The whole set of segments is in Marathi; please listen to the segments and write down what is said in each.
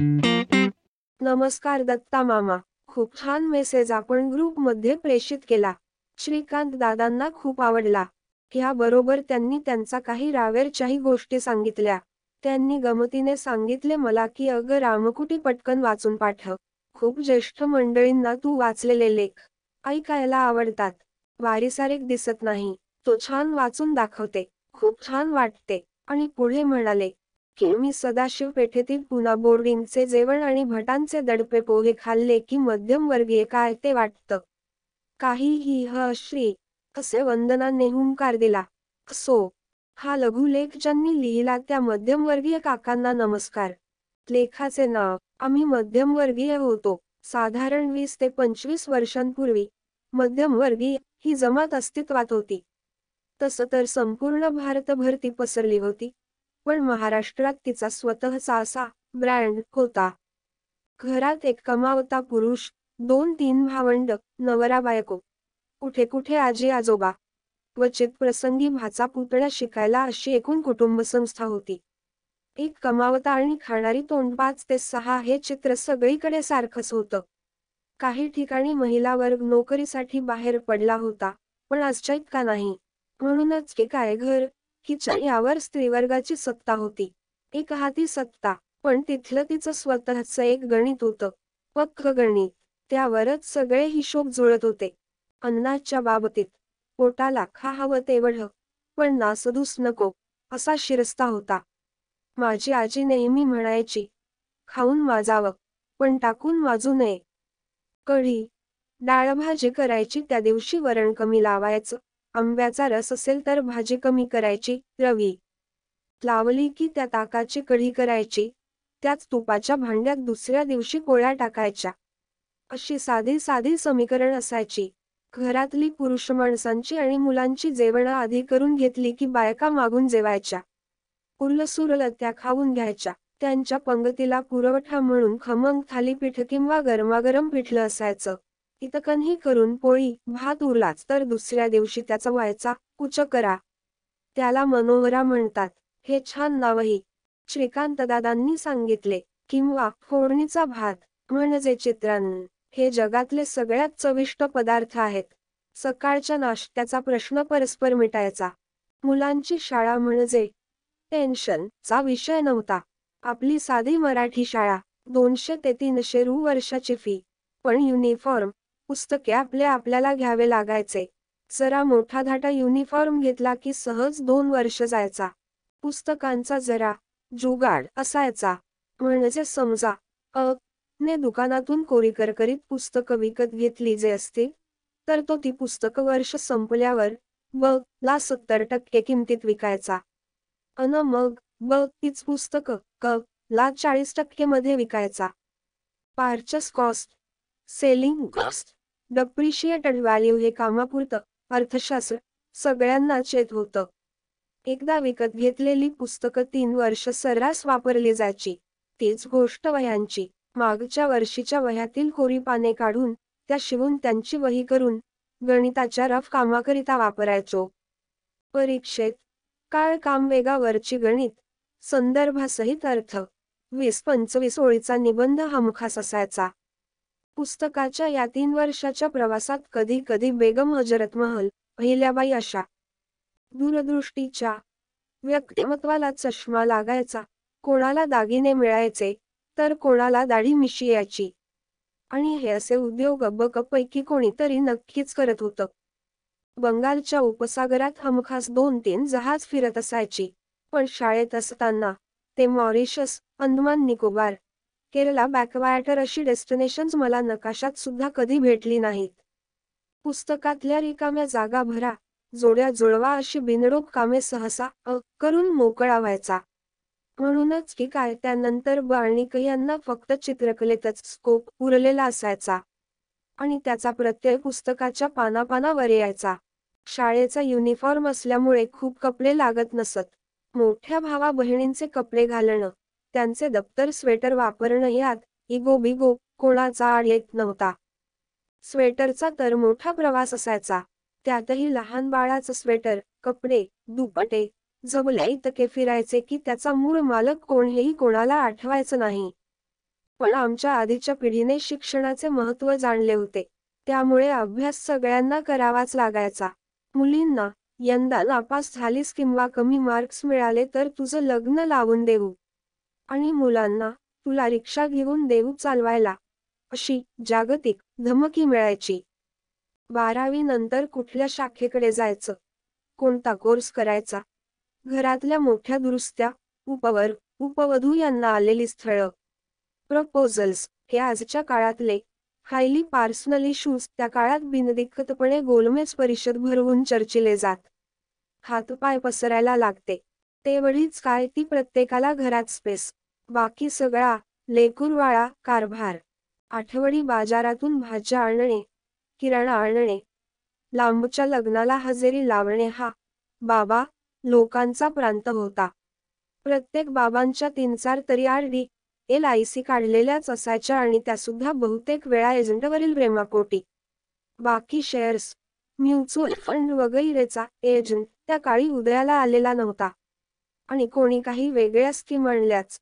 नमस्कार दत्ता मामा. खूप छान मेसेज आपण ग्रुपमध्ये प्रेषित केला. श्रीकांत दादांना खूप आवडला. ह्या बरोबर त्यांनी त्यांचा काही रावेरच्याही गोष्टी सांगितल्या. त्यांनी गमतीने सांगितले मला की अग रामकुटी पटकन वाचून पाठव खूप ज्येष्ठ मंडळींना तू वाचलेले लेख ऐकायला आवडतात. वारीसारेक दिसत नाही. तो छान वाचून दाखवते. खूप छान वाटते. आणि पुढे म्हणाले मी सदाशिव पेठेतील पुन्हा बोर्डिंगचे जेवण आणि भटांचे दडपे पोहे खाल्ले की मध्यमवर्गीय काय ते वाटतं? काहीही ह श्री असे वंदनाने हुंकार दिला. सो हा लघुलेख ज्यांनी लिहिला त्या मध्यमवर्गीय काकांना नमस्कार. लेखाचे नाव आम्ही मध्यमवर्गीय होतो साधारण वीस ते पंचवीस वर्षांपूर्वी. मध्यमवर्गीय ही जमात अस्तित्वात होती. तसं तर संपूर्ण भारतभर ती पसरली होती. पण महाराष्ट्रात तिचा स्वतःचा असा ब्रँड होता. घरात एक कमावता पुरुष दोन तीन भावंड नवरा बायको कुठे कुठे आजी आजोबा क्वचित प्रसंगी भाचा पुतळा शिकायला अशी एकूण कुटुंब संस्था होती. एक कमावता आणि खाणारी तोंड पाच ते सहा हे चित्र सगळीकडे सारखंच होतं. काही ठिकाणी महिला वर्ग नोकरीसाठी बाहेर पडला होता पण आजच्या इतका नाही. म्हणूनच की काय घर हिच्या यावर स्त्रीवर्गाची सत्ता होती. एक हाती सत्ता पण तिथलं तिचं स्वतःच एक गणित होतं. पक्क गणित त्यावरच सगळे हिशोब जुळत होते. अन्नाच्या बाबतीत पोटाला खा हवं तेवढं पण नासधूस नको असा शिरस्ता होता. माझी आजी नेहमी म्हणायची खाऊन वाजावं पण टाकून वाजू नये. कढी डाळभाजी करायची त्या दिवशी वरण कमी लावायचं. आंब्याचा रस असेल तर भाजी कमी करायची रवी. लावली की त्या ताकाची कढी करायची त्याच तुपाच्या भांड्यात दुसऱ्या दिवशी कोळ्या टाकायच्या. अशी साधी साधी समीकरण असायची. घरातली पुरुष माणसांची आणि मुलांची जेवणं आधी करून घेतली की बायका मागून जेवायच्या. उरलसुरल त्या खाऊन घ्यायच्या. त्यांच्या पंगतीला पुरवठा म्हणून खमंग थालीपीठ किंवा गरमागरम पिठलं असायचं. इतकनही करून पोळी भात उरलाच तर दुसऱ्या दिवशी त्याचा व्हायचा कुच करा त्याला मनोहरा म्हणतात. हे छान नावही. श्रीकांत दादांनी सांगितले किंवा फोडणीचा भात म्हणजे चित्रान्न हे जगातले सगळ्यात चविष्ट पदार्थ आहेत. सकाळच्या नाश्त्याचा प्रश्न परस्पर मिटायचा. मुलांची शाळा म्हणजे टेन्शन चा विषय नव्हता. आपली साधी मराठी शाळा दोनशे ते तीनशे रु वर्षाची फी पण युनिफॉर्म पुस्तके आपले आपल्याला घ्यावे लागायचे. जरा मोठा धाटा युनिफॉर्म घेतला की सहज दोन वर्ष जायचा. पुस्तकांचा जरा जुगाड असायचा. म्हणजे समजा अ ने दुकानातून कोरी करकरीत पुस्तकं विकत घेतली जे असतील तर तो ती पुस्तकं वर्ष संपल्यावर ब ला सत्तर टक्के किमतीत विकायचा. अन मग ब तीच पुस्तकं क ला चाळीस टक्के मध्ये विकायचा. Purchase cost selling cost depreciated value हे कामापुरतं अर्थशास्त्र सगळ्यांनाच येत होतं. एकदा विकत घेतलेली पुस्तकं तीन वर्ष सर्रास वापरली जायची. तीच गोष्ट वह्यांची. मागच्या वर्षीच्या वह्यातील कोरी पाने काढून त्या शिवून त्यांची वही करून गणिताच्या रफ कामाकरिता वापरायचो. परीक्षेत काळ काम वेगावरची गणित संदर्भासहित अर्थ वीस पंचवीस ओळीचा निबंध हमखास असायचा. पुस्तकाच्या या तीन वर्षाच्या प्रवासात कधी कधी बेगम हजरत महल पहिल्याबाई अशा दूरदृष्टीच्या व्यक्तिमत्वाला चष्मा लागायचा. कोणाला दागिने मिळायचे तर कोणाला दाढी मिशी यायची आणि हे असे उद्योग बकपैकी कोणीतरी नक्कीच करत होतं. बंगालच्या उपसागरात हमखास दोन तीन जहाज फिरत असायची. पण शाळेत असताना ते मॉरिशस अंदमान निकोबार केरला बॅकवायटर अशी डेस्टिनेशन्स मला नकाशात सुद्धा कधी भेटली नाहीत. पुस्तकातल्या रिकाम्या जागा भरा जोड्या जुळवा अशी बिनडोक कामे सहसा अ करून मोकळा व्हायचा म्हणूनच की काय त्यानंतर बाळणिक यांना फक्त चित्रकलेतच स्कोप उरलेला असायचा. आणि त्याचा प्रत्यय पुस्तकाच्या पानापानावर यायचा. शाळेचा युनिफॉर्म असल्यामुळे खूप कपडे लागत नसत. मोठ्या भावा बहिणींचे कपडे घालणं त्यांचे दप्तर स्वेटर वापरणं यात इगो बिगो कोणाचा आड येत नव्हता. स्वेटरचा तर मोठा प्रवास असायचा. त्यातही लहान बाळाचं स्वेटर कपडे दुपटे जमल्या इतके फिरायचे की त्याचा मूळ मालक कोणीही कोणाला आठवायचं नाही. पण आमच्या आधीच्या पिढीने शिक्षणाचे महत्त्व जाणले होते. त्यामुळे अभ्यास सगळ्यांना करावाच लागायचा. मुलींना यंदा नापास झालीस किंवा कमी मार्क्स मिळाले तर तुझं लग्न लावून देऊ. आणि मुलांना तुला रिक्षा घेऊन देऊ चालवायला अशी जागतिक धमकी मिळायची. बारावी नंतर कुठल्या शाखेकडे जायचं? कोणता कोर्स करायचा? घरातल्या मोठ्या दुरुस्त्या उपवर उपवधू यांना आलेली स्थळं. प्रपोजल्स हे आजच्या काळातले हायली पार्सनल इश्यूज त्या काळात बिनदिक्कतपणे गोलमेज परिषद भरवून चर्चिले जात. हातपाय पसरायला लागते. तेवढीच काय ती प्रत्येकाला घरात स्पेस बाकी सगळा लेकुरवाळा कारभार. आठवडी बाजारातून भाज्या आणणे किराणा आणणे. लांबच्या लग्नाला हजेरी लावणे हा बाबा लोकांचा प्रांत होता. प्रत्येक बाबांच्या तीन चार तरी R D L I C काढलेल्याच असायच्या आणि त्यासुद्धा बहुतेक वेळा एजंटवरील प्रेमाकोटी बाकी शेअर्स म्युच्युअल फंड वगैरेचा एजंट त्या काळी उदयाला आलेला नव्हता. आणि कोणी काही वेगळ्या स्कीम आणल्याच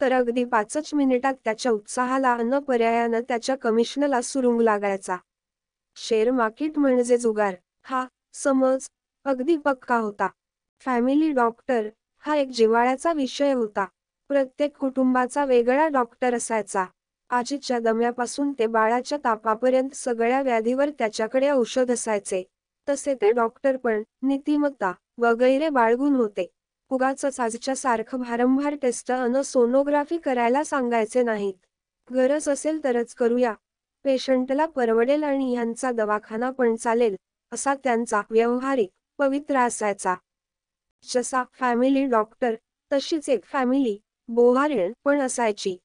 तर अगदी पाचच मिनिटात त्याच्या उत्साहाला अन्न पर्यायानं त्याच्या कमिशनला सुरुंग लागायचा. शेअर मार्केट म्हणजे जुगार हा समज अगदी पक्का होता. फॅमिली डॉक्टर हा एक जिव्हाळ्याचा विषय होता. प्रत्येक कुटुंबाचा वेगळा डॉक्टर असायचा. आजीच्या दम्यापासून ते बाळाच्या तापापर्यंत सगळ्या व्याधीवर त्याच्याकडे औषध असायचे. तसे ते डॉक्टर पण नीतिमत्ता वगैरे बाळगून होते. उगाच आजच्या सारखं भारंभार टेस्ट अन सोनोग्राफी करायला सांगायचे नाहीत. गरज असेल तरच करूया. पेशंटला परवडेल आणि यांचा दवाखाना पण चालेल असा त्यांचा व्यवहारिक पवित्र असायचा. जसा फॅमिली डॉक्टर तशीच एक फॅमिली बोहारीण पण असायची.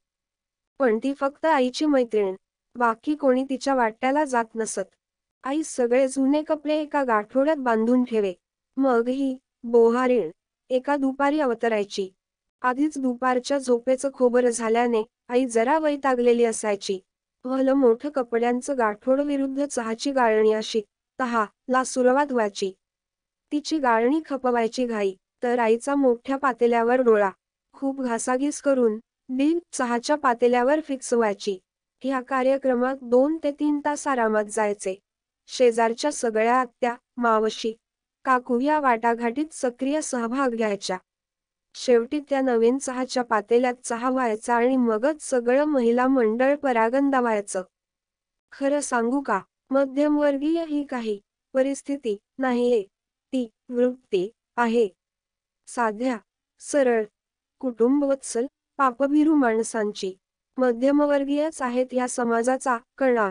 पण ती फक्त आईची मैत्रीण बाकी कोणी तिच्या वाट्याला जात नसत. आई सगळे जुने कपडे एका गाठोड्यात बांधून ठेवे. मग ही बोहारीण एका दुपारी अवतरायची. आधीच दुपारच्या झोपेचं खोबर झाल्याने आई जरा वैतागलेली असायची. भलं मोठं कपड्यांचं गाठोड विरुद्ध चहाची गाळणी अशी. तहा ला सुरुवात व्हायची. तिची गाळणी खपवायची घाई. तर आईचा मोठ्या पातेल्यावर डोळा. खूप घासाघीस करून डील चहाच्या पातेल्यावर फिक्स व्हायची. ह्या कार्यक्रमात दोन ते तीन तास आरामात जायचे. शेजारच्या सगळ्या आत्या मावशी काकू या वाटाघाटीत सक्रिय सहभाग घ्यायच्या. शेवटी त्या नवीन चहाच्या पातेल्यात चहा व्हायचा आणि मगच सगळं महिला मंडळ परागंदा व्हायचं खरं सांगू का? मध्यमवर्गीय ही काही परिस्थिती नाहीये. ती वृत्ती आहे. साध्या सरळ कुटुंबवत्सल पापभिरू माणसांची. मध्यमवर्गीयच आहेत या समाजाचा कणा.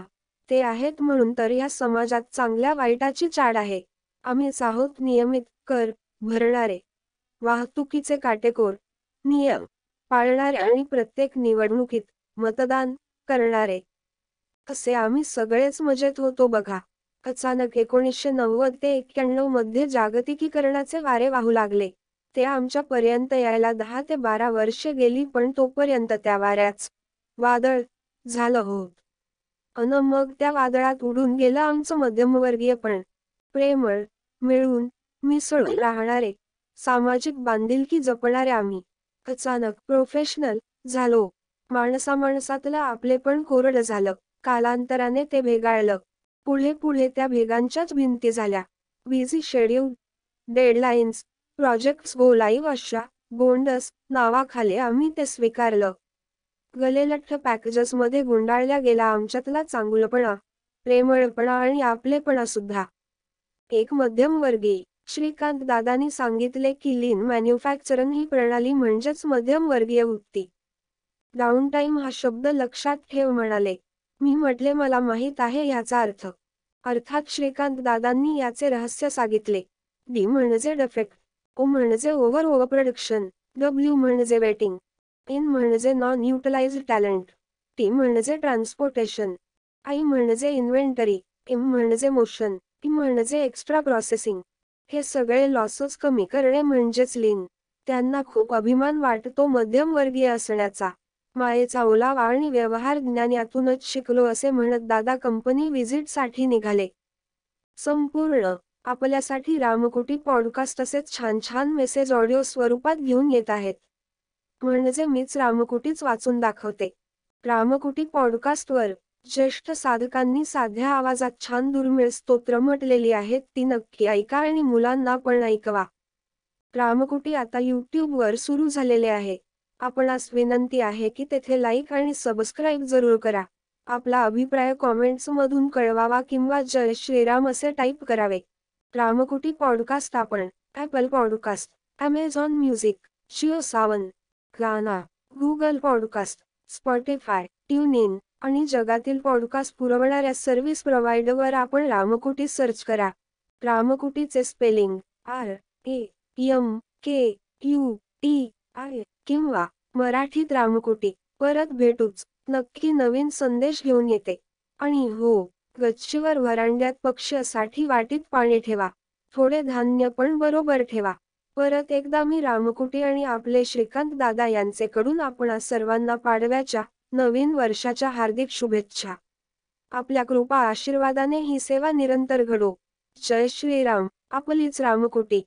ते आहेत म्हणून तर या समाजात चांगल्या वाईटाची चाड आहे. आम्ही आहोत नियमित कर भरणारे वाहतुकीचे काटेकोर नियम पाळणारे आणि प्रत्येक निवडणुकीत मतदान करणारे. असे आम्ही सगळेच मजेत होतो बघा. अचानक एकोणीसशे नव्वद ते एक्क्याण्णवमध्ये जागतिकीकरणाचे वारे वाहू लागले. ते आमच्या पर्यंत यायला दहा ते बारा वर्षे गेली पण तोपर्यंत त्या वाऱ्याच वादळ झालं होत. अन मग त्या वादळात उडून गेलं आमचं मध्यमवर्गीय पण. प्रेमळ मिळून मिसळून राहणारे सामाजिक बांधिलकी जपणारे आम्ही. अचानक प्रोफेशनल झालो. माणसा माणसातलं आपले पण कोरड झालं. कालांतराने ते भेगाळलं. पुढे पुढे त्या भेगांच्याच भिंती झाल्या. Busy schedule deadlines projects go live अशा गोंडस नावाखाली आम्ही ते स्वीकारलं. गलेलठ्ठ पॅकेजेसमध्ये गुंडाळल्या गेला आमच्यातला चांगुलपणा प्रेमळपणा आणि आपलेपणा सुद्धा एक मध्यमवर्गीय श्रीकांत दादानी सांगितले की लीन मॅन्युफॅक्चरन ही प्रणाली म्हणजेच मध्यमवर्गीय वृत्ती. डाऊन हा शब्द लक्षात ठेव म्हणाले. मी म्हटले मला माहीत आहे याचा अर्थ. अर्थात श्रीकांत दादांनी याचे रहस्य सांगितले. डी म्हणजे डफेक्ट ओ म्हणजे ओव्हर ओव्हर प्रोडक्शन डब्ल्यू म्हणजे वेटिंग इन म्हणजे नॉन युटिलाइज टॅलेंट टी म्हणजे ट्रान्सपोर्टेशन आई म्हणजे इन्व्हेंटरी एम म्हणजे मोशन म्हणजे एक्स्ट्रा प्रोसेसिंग हे सगळे लॉसेस कमी करणे म्हणजेच लीन त्यांना खूप अभिमान वाटतो मध्यमवर्गीय असण्याचा. मायेचा ओलावा आणि व्यवहार ज्ञान यातूनच शिकलो असे म्हणत दादा कंपनी व्हिजिटसाठी निघाले. संपूर्ण. आपल्यासाठी रामकोटी पॉडकास्ट असेच छान छान मेसेज ऑडिओ स्वरूपात घेऊन येत आहेत. म्हणजे मीच रामकोटीच वाचून दाखवते. रामकुटी पॉडकास्टवर ज्येष्ठ साधकांनी साध्या आवाजात छान दुर्मिळ स्तोत्र म्हटलेली आहेत ती नक्की ऐका आणि मुलांना पण ऐकवा. रामकुटी आता यूट्यूबवर सुरू झालेले आहे. आपणास विनंती आहे की तेथे लाईक आणि सबस्क्राईब जरूर करा. आपला अभिप्राय कॉमेंट्स मधून कळवावा किंवा जय श्रीराम असे टाईप करावे. रामकुटी पॉडकास्ट आपण Apple podcast Amazon music Jio Saavn Gaana Google podcast Spotify tune in आणि जगातील पॉडकास्ट पुरवणाऱ्या सर्व्हिस प्रोव्हायडरवर आपण रामकुटी सर्च करा. रामकुटीचे spelling R A M K U T I किंवा मराठीत रामकुटी. परत भेटूच. नक्की नवीन संदेश घेऊन येते. आणि हो गच्चीवर व्हरांड्यात पक्ष्यासाठी वाटीत पाणी ठेवा. थोडे धान्य पण बरोबर ठेवा. परत एकदा मी रामकुटी आणि आपले श्रीकांत दादा यांचेकडून आपण सर्वांना पाडव्याच्या नवीन वर्षाच्या हार्दिक शुभेच्छा. आपल्या कृपा आशीर्वादाने ही सेवा निरंतर घडो. जय श्रीराम. आपलीच रामकुटी.